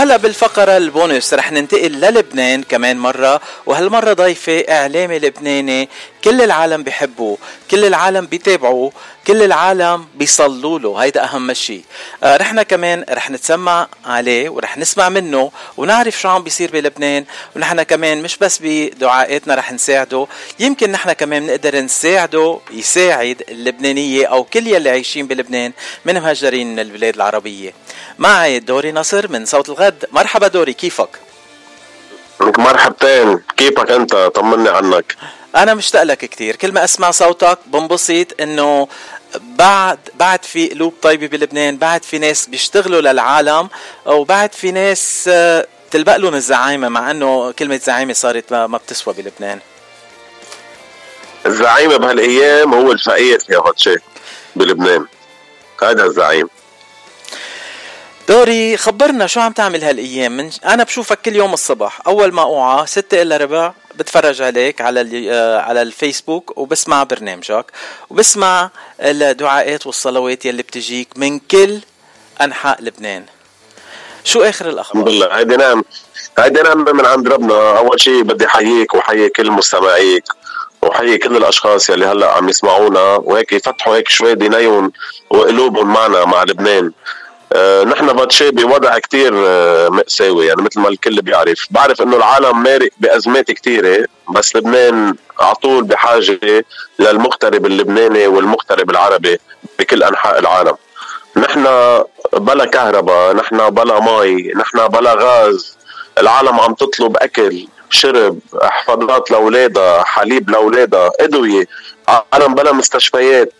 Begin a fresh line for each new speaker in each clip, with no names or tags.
وهلا بالفقرة البونus رح ننتقل للبنان كمان مرة وهالمرة ضيفة إعلامي لبناني كل العالم بيحبوه كل العالم بيتابعوه كل العالم بيصلوا له هيدا أهم شيء آه رحنا كمان رح نتسمع عليه ورح نسمع منه ونعرف شو عم بيصير بلبنان ونحن كمان مش بس بدعائاتنا رح نساعده يمكن نحن كمان نقدر نساعده يساعد اللبنانية أو كل يلي عايشين بلبنان من مهجرين من البلاد العربية. معي دوري نصر من صوت الغد. مرحبا دوري كيفك؟
مرحبتين. كيفك أنت؟ طمني عنك.
أنا مشتاق لك كثير كل ما أسمع صوتك بنبسط إنه بعد بعد في قلوب طيبة بلبنان بعد في ناس بيشتغلوا للعالم وبعد في ناس آه، تلبق لهم الزعايمه مع إنه كلمة زعيمه صارت ما بتسوى بلبنان.
الزعيمة بهالأيام هو الفقير يا هاتشي بلبنان. هذا الزعيم.
دوري خبرنا شو عم تعمل هالأيام؟ من أنا بشوفك كل يوم الصبح أول ما أوعى ستة إلا ربع بتفرج عليك على آه، على الفيسبوك وبسمع برنامجك وبسمع الدعاءات والصلوات يلي بتجيك من كل أنحاء لبنان. شو آخر الأخبار؟
الحمد لله. هيدي نعم. هيدي نعم من عند ربنا. أول شيء بدي أحييك وحيي كل مستمعيك وحيي كل الأشخاص يلي هلأ عم يسمعونا. وهيك يفتحوا هيك شوي دينيهم وقلوبهم معنا مع لبنان. نحن باتشي بوضع كتير آه، مأساوي يعني مثل ما الكل بيعرف. بعرف إنه العالم مارق بأزمات كتيرة بس لبنان على طول بحاجة للمغترب اللبناني والمغترب العربي بكل أنحاء العالم. نحن بلا كهرباء نحن بلا مي نحن بلا غاز. العالم عم تطلب أكل شرب حفاضات لأولادها حليب لأولادها أدوية عالم بلا مستشفيات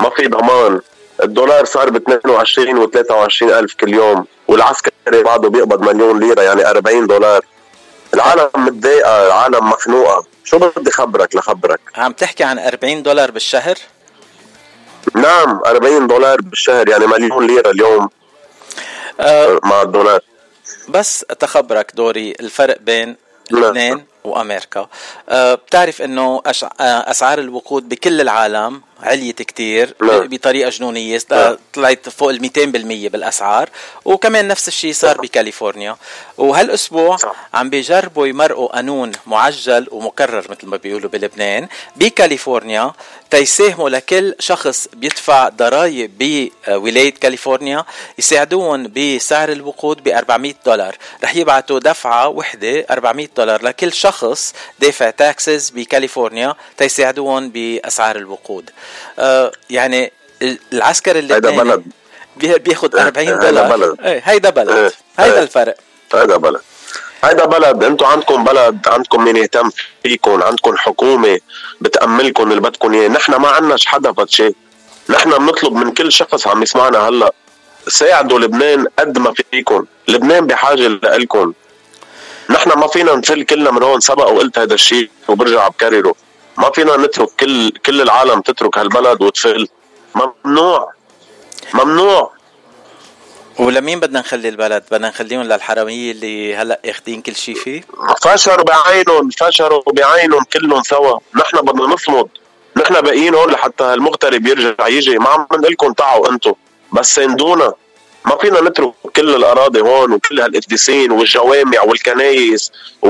ما في ضمان. الدولار صار ب 22 و 23 ألف كل يوم والعسكري بعده بيقبض مليون ليرة يعني 40 دولار. العالم متضايقة العالم مخنوقة. شو بدي خبرك لخبرك؟
عم تحكي عن 40 دولار بالشهر؟
نعم 40 دولار بالشهر يعني مليون ليرة اليوم أه مع الدولار.
بس تخبرك دوري الفرق بين نعم. لبنان وأمريكا. أه بتعرف إنه أه، أسعار الوقود بكل العالم عليت كتير. بطريقة جنونية. طلعت فوق ال 200% بالأسعار. وكمان نفس الشيء صار بكاليفورنيا. وهالأسبوع عم بيجربوا يمرقوا قانون معجل ومكرر مثل ما بيقولوا بلبنان بكاليفورنيا تيساهموا لكل شخص بيدفع ضرائب بولاية كاليفورنيا يساعدوهم بسعر الوقود ب 400 دولار. رح يبعثوا دفعة وحدة 400 دولار لكل شخص دافع تاكسز بكاليفورنيا تيساعدوهم بأسعار الوقود. آه يعني العسكر اللي
هيدا بلد.
بياخذ 40 دولار. هيدا بلد. إيه هيدا بلد. هيدا الفرق.
هيدا بلد. هيدا بلد أنتم عندكم بلد عندكم مين يهتم فيكم عندكم حكومة بتأملكم اللي بدكم إياه. نحن ما عندناش حدا بتشي نحن بنطلب من كل شخص عم يسمعنا هلأ. ساعدوا لبنان قد ما فيكم. لبنان بحاجة لكم نحن ما فينا نفل كلنا من هون سبق وقلت هذا الشيء وبرجع بكرره ما فينا نترك كل كل العالم تترك هالبلد وتفل. ممنوع. ممنوع.
ولمين بدنا نخلي البلد؟ بدنا نخليهم للحرامية اللي هلأ اخذين كل شيء فيه؟
فشروا بعينهم فشروا بعينهم كلهم سوا، نحن بدنا نصمد، نحن باقيين هون لحتى المغترب يرجع يجي، ما عم نقول لكم تعوا أنتم، بس ساندونا. ما فينا نترك كل الأراضي هون وكل هالقديسين والجوامع والكنايس و...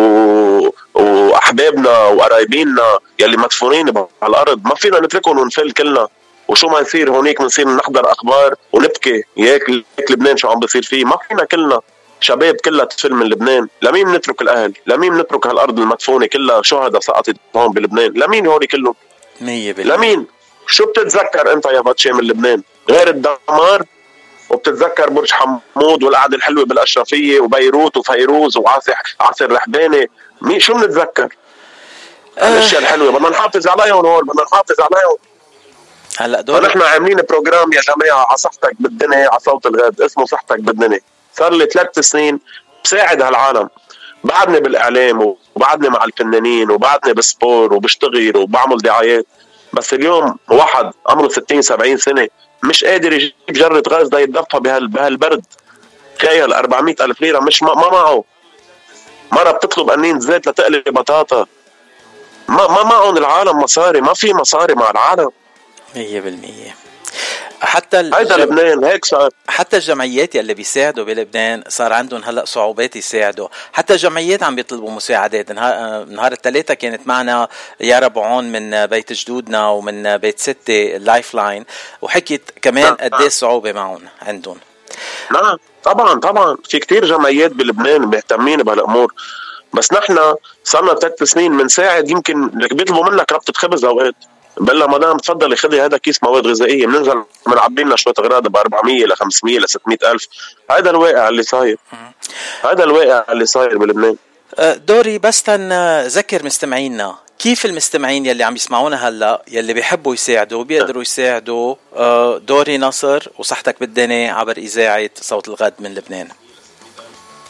وأحبابنا وقرايبيننا يلي مدفونين على الأرض ما فينا نتركهم ونفل كلنا. وشو ما يصير هونيك بنصير نحضر أخبار ونبكي. ياك لبنان شو عم بيصير فيه. ما فينا كلنا. شباب كلها تفل من لبنان. لمين نترك الأهل؟ لمين نترك هالأرض المدفونة كلها؟ شهداء سقطت هون بلبنان؟ لمين هولي كلهم؟
100%
لمين؟ شو بتتذكر أنت يا باتشي من لبنان؟ غير الدمار؟ وبتتذكر برج حمود والقعدة الحلوة بالأشرفية وبيروت وفيروز وعاصي عاصي رحباني. مين شو بنتذكر؟ آه. الأشياء الحلوة. بدنا نحافظ عليهم هون بدنا نحافظ عليهم.
هلا دول
نحن عاملين program يا جماعة على صحتك بالدنيا على صوت الغد اسمه صحتك بالدنيا. صار لي ثلاث سنين بساعد هالعالم. بعدني بالإعلام وبعدني مع الفنانين وبعدني بالسبور وبشتغل وبعمل دعايات. بس اليوم واحد عمره 60 70 سنة مش قادر يجيب جرة غاز ده يتدفى بهالبرد. تخيل 400 ألف ليرة مش ما, ما معه. مرة بتطلب قنين زيت لتقلي بطاطا. ما ما معهم العالم مصاري ما في مصاري مع العالم.
100% حتى
هيدا لبنان هيك صار
حتى الجمعيات يلي بيساعدوا بلبنان صار عندهم هلأ صعوبات يساعدوا. حتى الجمعيات عم بيطلبوا مساعدات. نهار, نهار الثلاثة كانت معنا يارا بعون من بيت جدودنا ومن بيت ستة ال Lifeline وحكيت كمان نعم. قد إيه الصعوبة معهم عندهم.
نعم. طبعا طبعا. في كتير جمعيات بلبنان مهتمين بهالأمور. بس نحن صرنا ثلاث سنين بنساعد يمكن بيطلبوا منك ربطة خبز أوقات. بقول لها مدام تفضلي خذي هذا كيس مواد غذائية بننزل بنعبي لنا شوية أغراض ب 400 ل 500 ل 600 ألف. هذا الواقع اللي صاير. هذا الواقع اللي صاير بلبنان.
أه، دوري بس تنذكر مستمعينا كيف المستمعين يلي عم يسمعونا هلا يلي بيحبوا يساعدوا بيقدروا يساعدوا أه، دوري نصر وصحتك بالدنيا عبر إذاعة صوت الغد من لبنان.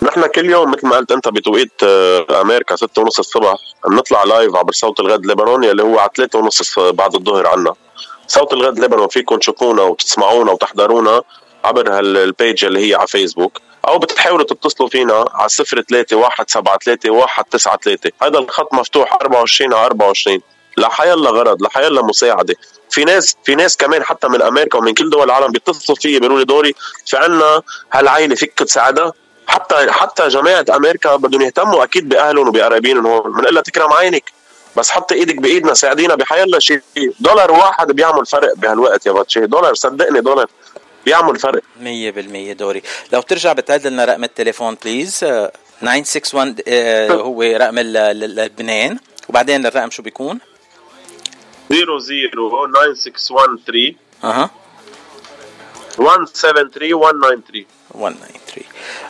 نحن كل يوم مثل ما قلت انت بتوقيت آه، أمريكا ستة ونص الصبح بنطلع live عبر صوت الغد لبنان يلي هو على ثلاثة ونص بعد الظهر عنا. صوت الغد لبنان فيكم تشوفونا وتسمعونا وتحضرونا عبر هال page اللي هي على فيسبوك أو بتحاولوا تتصلوا فينا على 03 173 193 هذا الخط مفتوح 24 على 24 لحيلا غرض لحيلا مساعدة. في ناس في ناس كمان حتى من أمريكا ومن كل دول العالم بيتصلوا فيي بيقولوا لي دوري في عنا هالعائله فيك تساعدها؟ حتى حتى جماعة أمريكا بدهم يهتموا أكيد بأهلهم وبقرايبينهم هون بنقول لها تكرم عينك بس حطي إيدك بإيدنا ساعدينا بحيلا شيء. دولار واحد بيعمل فرق بهالوقت يا باتشي دولار صدقني دولار بيعمل فرق.
100% دوري. لو بترجع بتعدل لنا رقم التليفون بليز 961 آه، هو رقم لبنان. وبعدين الرقم شو بيكون؟
00 9613
أها.
173 193
193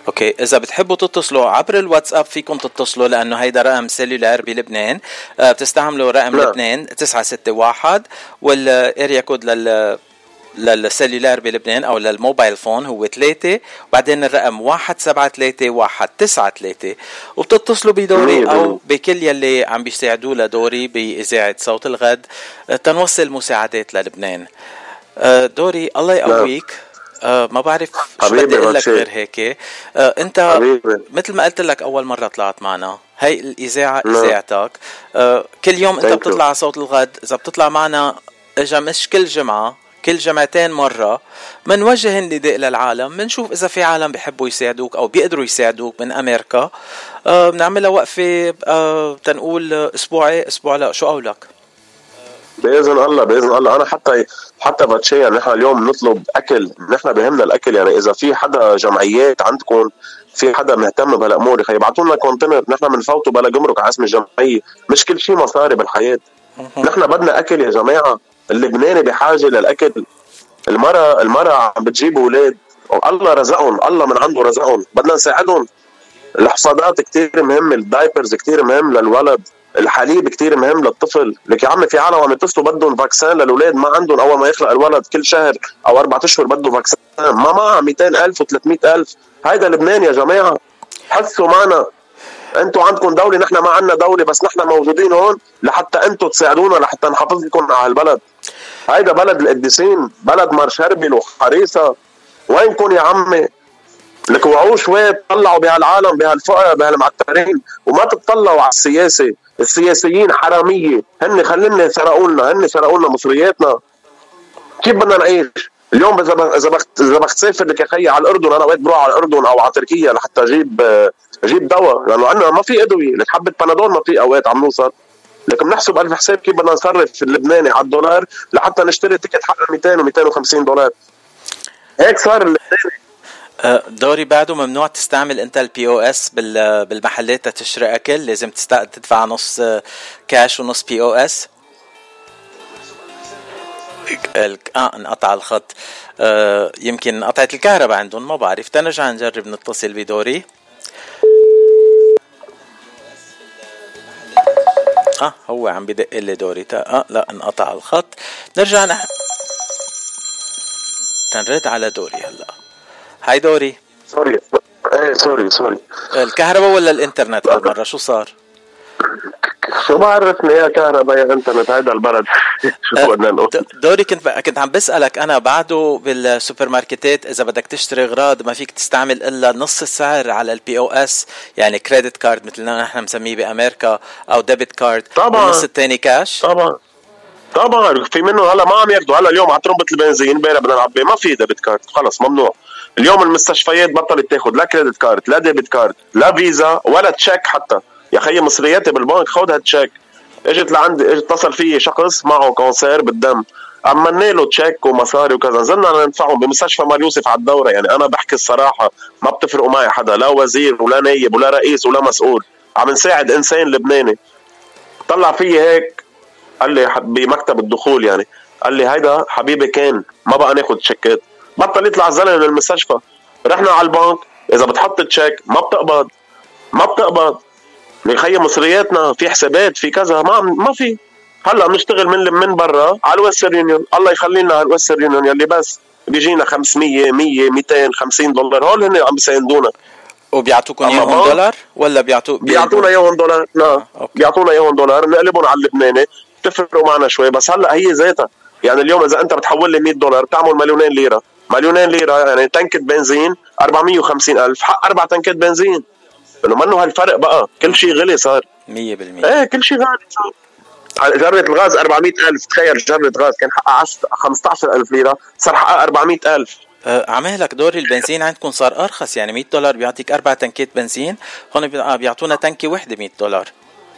okay إذا بتحبوا تتصلوا عبر الواتساب فيكم تتصلوا لأنه هيدا رقم cellular بلبنان. آه بتستعملوا رقم لا. لبنان 961 وال area code لل لل cellular بلبنان أو لل mobile phone هو 3 وبعدين الرقم 173 193 وبتتصلوا بدوري أو بكل يلي عم بيساعدوا لدوري بإذاعة صوت الغد. آه، تنوصل مساعدات للبنان. آه، دوري الله. يقويك. آه ما بعرف شو بدي أقول لك غير هيك. آه أنت حبيبي. مثل ما قلت لك أول مرة طلعت معنا. هي الإذاعة. إذاعتك. آه كل يوم أنت بتطلع على صوت الغد. إذا بتطلع معنا إجا مش كل جمعة كل جمعتين مرة. منوجه النداء للعالم منشوف إذا في عالم بيحبوا يساعدوك أو بيقدروا يساعدوك من أمريكا. آه بنعملها وقفة آه تنقول أسبوعي أسبوع لا. شو قولك؟
بإذن الله بإذن الله. أنا حتى حتى باتشي يعني نحن اليوم نطلب أكل نحن بهمنا الأكل. يعني إذا في حدا جمعيات عندكم في حدا مهتم بهالامور يخي يبعثوا لنا container نحن بنفوتوا بلا جمرك على اسم الجمعية. مش كل شيء مصاري بالحياة. نحن بدنا أكل يا جماعة. اللبناني بحاجة للأكل. المرأة المرأة عم بتجيب أولاد. الله رزقهم. الله من عنده رزقهم. بدنا نساعدهم. الحفاضات كتير مهمة ال diapers كتير مهم للولد. الحليب كتير مهم للطفل. لك يا عمي في عالم عم يتصلوا بدهم فاكسان للاولاد ما عندهم. أول ما يخلق الولد كل شهر أو أربع أشهر بده فاكسان. ما معها 200000 و300000 هيدا لبنان يا جماعة. حسوا معنا. أنتم عندكم دولة نحن ما عندنا دولة بس نحن موجودين هون لحتى أنتم تساعدونا لحتى نحافظ لكم على البلد هيدا بلد القديسين بلد مرشربل وحريصه وينكم يا عمي؟ لك وعوا شوي تطلعوا بهالعالم بهالفقراء بهالمعترين وما تطلعوا على السياسة. السياسيين حرامية. هن خلينا سرقوا لنا هن سرقوا لنا مصرياتنا. كيف بدنا نعيش؟ اليوم إذا إذا إذا بخت سافر لك يا خيي على الأردن أنا وقت بروح على الأردن أو على تركيا لحتى أجيب أجيب دواء. لأنه عندنا ما في أدوية. لك حبة بنادول ما في أوقات عم نوصل. لكن بنحسب ألف حساب كيف بدنا نصرف اللبناني على الدولار لحتى نشتري ticket حق 200 و250 دولار. هيك صار اللبناني.
دوري بعده ممنوع تستعمل انت ال POS بالمحلات تشتري اكل لازم تدفع نص كاش ونص POS. آه انقطع الخط. آه يمكن قطعت الكهرباء عندهم ما بعرف. تنرجع نجرب نتصل بدوري. آه هو عم بدق لي دوري. آه لا انقطع الخط. نرجع نح... تنرد على دوري هلا. هاي دوري.
sorry. إيه sorry sorry.
الكهرباء ولا الإنترنت هالمره شو صار؟
شو بعرفني يا كهرباء يا إنترنت هيدا البلد. شو بدنا نقول؟
دوري كنت كنت عم بسألك أنا بعده بالسوبر ماركتات إذا بدك تشتري أغراض ما فيك تستعمل إلا نص السعر على ال POS يعني credit card مثل ما نحن مسميه بأمريكا أو debit card
طبعا.
النص الثاني كاش
طبعا. طبعا. في منه هلا ما عم ياخذوا هلا اليوم على طرمبة البنزين بينا بدنا نعبي ما في debit card خلص ممنوع. اليوم المستشفيات بطلت تاخذ لا credit card لا debit card لا فيزا ولا تشيك حتى. يا خيي مصرياتي بالبنك خذ هالتشيك إجت لعندي اتصل في شخص معه cancer بالدم. عملنا له تشيك ومصاري وكذا نزلنا ندفعهم بمستشفى مار يوسف على الدورة. يعني أنا بحكي الصراحة ما بتفرقوا معي حدا لا وزير ولا نايب ولا رئيس ولا مسؤول. عم نساعد إنسان لبناني. طلع في هيك قال لي بمكتب الدخول يعني. قال لي هيدا حبيبي كان ما بقى ناخذ تشيكات. بطل يطلع الزلمه من المستشفى رحنا على البنك إذا بتحط تشيك ما بتقبض ما بتقبض. خيي مصرياتنا في حسابات في كذا ما ما في. هلأ بنشتغل من من برا على ال Western Union. الله يخلينا على ال Western Union يلي بس. بيجينا 500 100 250 دولار. هول هن عم بيساندونا.
وبيعطوكم إياهم دولار؟ ولا بيعطوا
بيعطونا إياهم دولار. نعم بيعطونا إياهم دولار. نقلبهم على اللبناني. بتفرقوا معنا شوي. بس هلأ هي ذاتها. يعني اليوم إذا أنت بتحول لي 100 دولار بتعمل مليونين ليرة. مليونين ليرة يعني تنكة بنزين 450 ألف. حق أربع تنكات بنزين. انه منه هالفرق بقى. كل شيء غلي صار. 100%
إيه
كل شيء غالي صار. جرة الغاز 400 ألف. تخيل جرة غاز كان حقها 15 ألف ليرة. صار حقها 400 ألف.
أه عمالك دوري البنزين عندكم صار أرخص. يعني 100 دولار بيعطيك أربع تنكات بنزين. هون بيعطونا تنكة وحدة 100 دولار.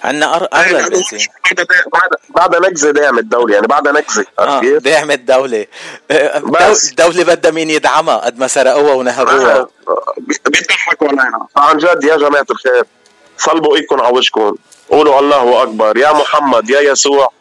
عندنا اغلى البنزين
بعد بعد نكزه داعم الدولة يعني بعد نكزه
آه داعم الدولة بس. الدولة بدها مين يدعمها؟ قد ما سرقوها ونهبوها
بيضحكوا علينا. فعن جد يا جماعة الخير صلبوا إيدكم على وجهكم. قولوا الله أكبر. يا محمد يا يسوع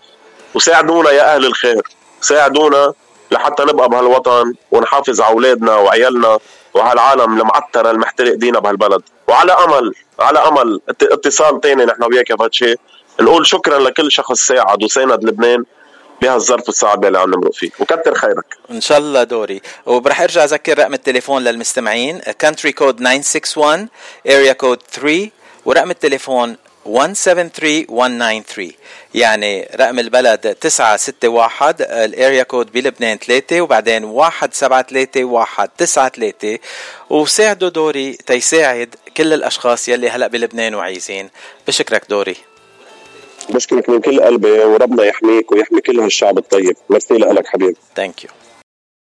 وساعدونا يا أهل الخير. ساعدونا لحتى نبقى بهالوطن ونحافظ على أولادنا وعيالنا وهالعالم المعتره المحترق دينا بهالبلد. وعلى أمل على أمل اتصال تاني نحن وياك يا فتشي نقول شكرا لكل شخص ساعد وساند لبنان بهالظرف الصعب اللي عم نمرق فيه. وكتر خيرك.
إن شاء الله دوري. وبرح ارجع أذكر رقم التليفون للمستمعين. country code 961 area code 3 ورقم التليفون 173193 يعني رقم البلد 961 ال area code بلبنان 3 وبعدين 173193 وساعدوا دوري تيساعد كل الأشخاص يلي هلأ بلبنان وعايزين. بشكرك دوري.
بشكرك من كل قلبي وربنا يحميك ويحمي كل هالشعب الطيب. ميرسي لك حبيبي
thank you